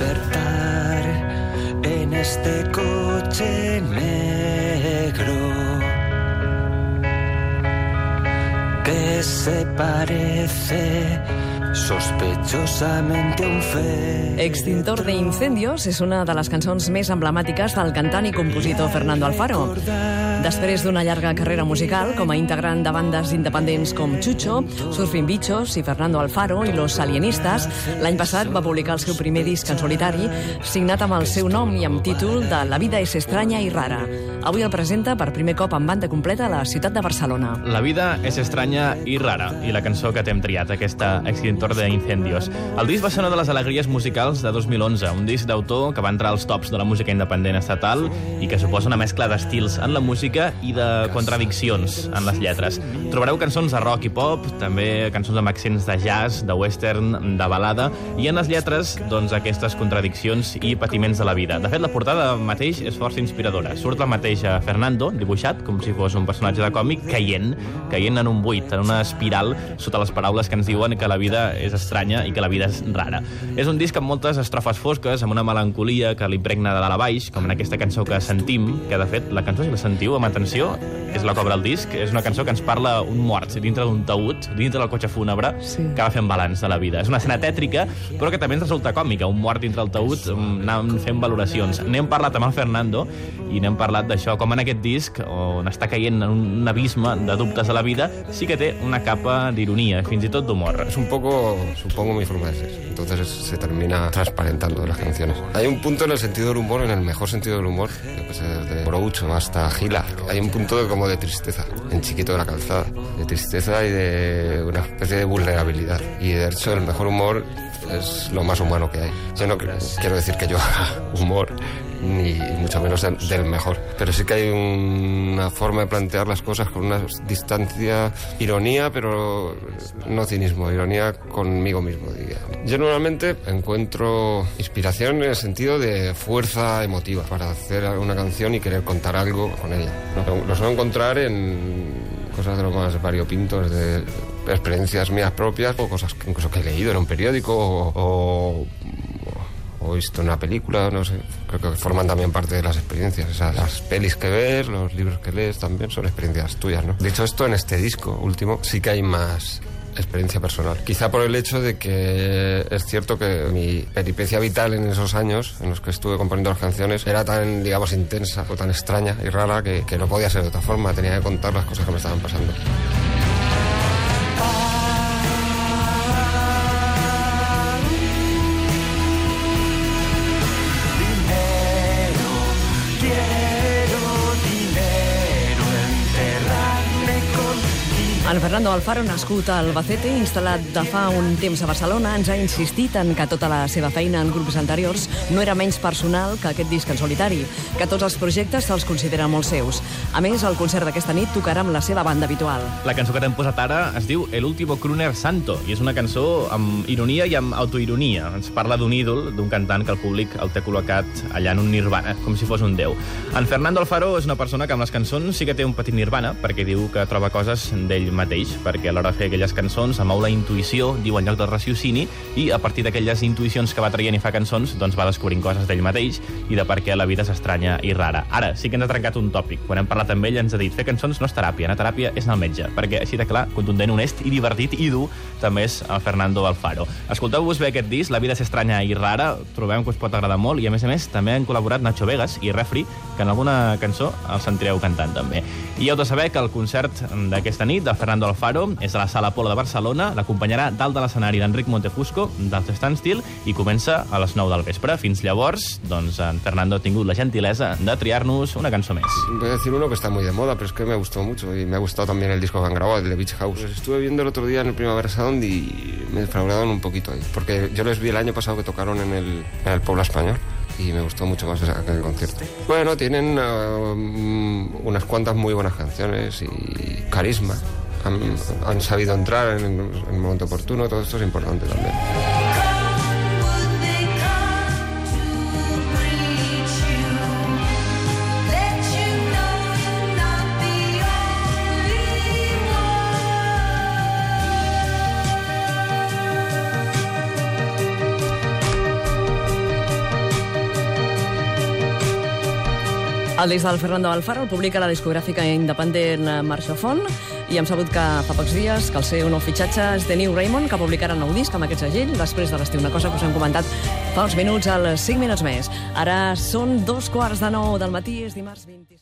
despertar en este coche negro se parece sospechosamente un fe. Extintor de Incendios és una de les cançons més emblemàtiques del cantant i compositor Fernando Alfaro. Després d'una llarga carrera musical com a integrant de bandes independents com Chucho, Surfing Bichos i Fernando Alfaro i Los Alienistas, l'any passat va publicar el seu primer disc en solitari, signat amb el seu nom i amb títol de La vida és estranya i rara. Avui el presenta per primer cop en banda completa a la ciutat de Barcelona. La vida és estranya i rara, i la cançó que t'hem triat, aquesta Extintor de Incendios. El disc va ser una de les alegries musicals de 2011, un disc d'autor que va entrar als tops de la música independent estatal i que suposa una mescla d'estils en la música i de contradiccions en les lletres. Trobareu cançons de rock i pop, també cançons amb accents de jazz, de western, de balada, i en les lletres, doncs, aquestes contradiccions i patiments de la vida. De fet, la portada mateix és força inspiradora. Surt el mateix a Fernando, dibuixat, com si fos un personatge de còmic, caient, caient en un buit, en una espiral, sota les paraules que ens diuen que la vida és estranya i que la vida és rara. És un disc amb moltes estrofes fosques, amb una melancolia que l'impregna de dalt a baix, com en aquesta cançó que sentim, que de fet la cançó, si la sentiu amb atenció, és la cobra el disc, és una cançó que ens parla un mort dintre d'un taüt, dintre del cotxe fúnebre, Sí. que va fent balanç de la vida. És una escena tètrica, però que també ens resulta còmica, un mort dintre el taüt, mm, anant fent valoracions. N'hem parlat amb el Fernando i n'hem parlat d'això, com en aquest disc, on està caient en un abisme de dubtes de la vida, sí que té una capa d'ironia, fins i tot d'humor. Es un poco, supongo, mi forma de ser. Entonces es- se termina transparentando en las canciones. Hay un punto en el sentido del humor, en el mejor sentido del humor, desde Groucho hasta Gila. Hay un punto de, como de tristeza, en Chiquito de la Calzada. De tristeza y de una especie de vulnerabilidad. Y de hecho el mejor humor es lo más humano que hay. Yo no quiero decir que yo haga humor, ni mucho menos del, del mejor. Pero sí que hay una forma de plantear las cosas con una distancia, ironía, pero no cinismo, ironía conmigo mismo, diría. Yo normalmente encuentro inspiración en el sentido de fuerza emotiva para hacer una canción y querer contar algo con ella. Lo, lo suelo encontrar en cosas de lo más variopintos, de experiencias mías propias o cosas incluso que he leído en un periódico o o visto una película, no sé, creo que forman también parte de las experiencias. O sea, las pelis que ves, los libros que lees también son experiencias tuyas, ¿no? Dicho esto, en este disco último sí que hay más experiencia personal. Quizá por el hecho de que es cierto que mi peripecia vital en esos años en los que estuve componiendo las canciones era tan, digamos, intensa o tan extraña y rara que, que no podía ser de otra forma. Tenía que contar las cosas que me estaban pasando. En Fernando Alfaro, nascut a Albacete, instal·lat de fa un temps a Barcelona, ens ha insistit en que tota la seva feina en grups anteriors no era menys personal que aquest disc en solitari, que tots els projectes se'ls considera molt seus. A més, el concert d'aquesta nit tocarà amb la seva banda habitual. La cançó que t'hem posat ara es diu El último crooner santo i és una cançó amb ironia i amb autoironia. Ens parla d'un ídol, d'un cantant que el públic el té col·locat allà en un nirvana, com si fos un déu. En Fernando Alfaro és una persona que amb les cançons sí que té un petit nirvana, perquè diu que troba coses d'ell mateix, perquè a l'hora de fer aquelles cançons amou la intuïció, diu en lloc del raciocini, i a partir d'aquelles intuïcions que va traient i fa cançons, doncs va descobrint coses d'ell mateix i de per què la vida és estranya i rara. Ara, sí que ens ha trencat un tòpic. Quan hem parlat amb ell ens ha dit fer cançons no és teràpia, anar a teràpia és anar al metge, perquè així de clar, contundent, honest i divertit i dur també és el Fernando Alfaro. Escolteu-vos bé aquest disc, La vida és estranya i rara, trobem que us pot agradar molt i a més a més també han col·laborat Nacho Vegas i Refri, que en alguna cançó el sentireu cantant també. I heu de saber que el concert d'aquesta nit de Fernando Alfaro és a la Sala Polo de Barcelona, l'acompanyarà dalt de l'escenari d'Enric Montefusco, dels Standstill, i comença a les 9 del vespre. Fins llavors, doncs, en Fernando ha tingut la gentilesa de triar-nos una cançó més. Voy a decir uno que está muy de moda, pero es que me gustó mucho y me ha gustado también el disco que han grabado, el de Beach House. Los estuve viendo el otro día en el Primavera Sound y me defraudaron un poquito ahí, porque yo les vi el año pasado que tocaron en el, en el Pueblo Español y me gustó mucho más ese- aquel concierto. Bueno, tienen mm, unas cuantas muy buenas canciones y carisma. Han, sabido entrar en, en el momento oportuno, todo esto es importante también. El disc del Fernando Alfaro el publica la discogràfica independent eh, Marxofon i hem sabut que fa pocs dies que el seu nou fitxatge és The New Raymond, que publicarà el nou disc amb aquest segell després de l'estiu. Una cosa que us hem comentat fa uns minuts, als 5 minuts més. Ara són dos quarts de nou del matí, és dimarts 26.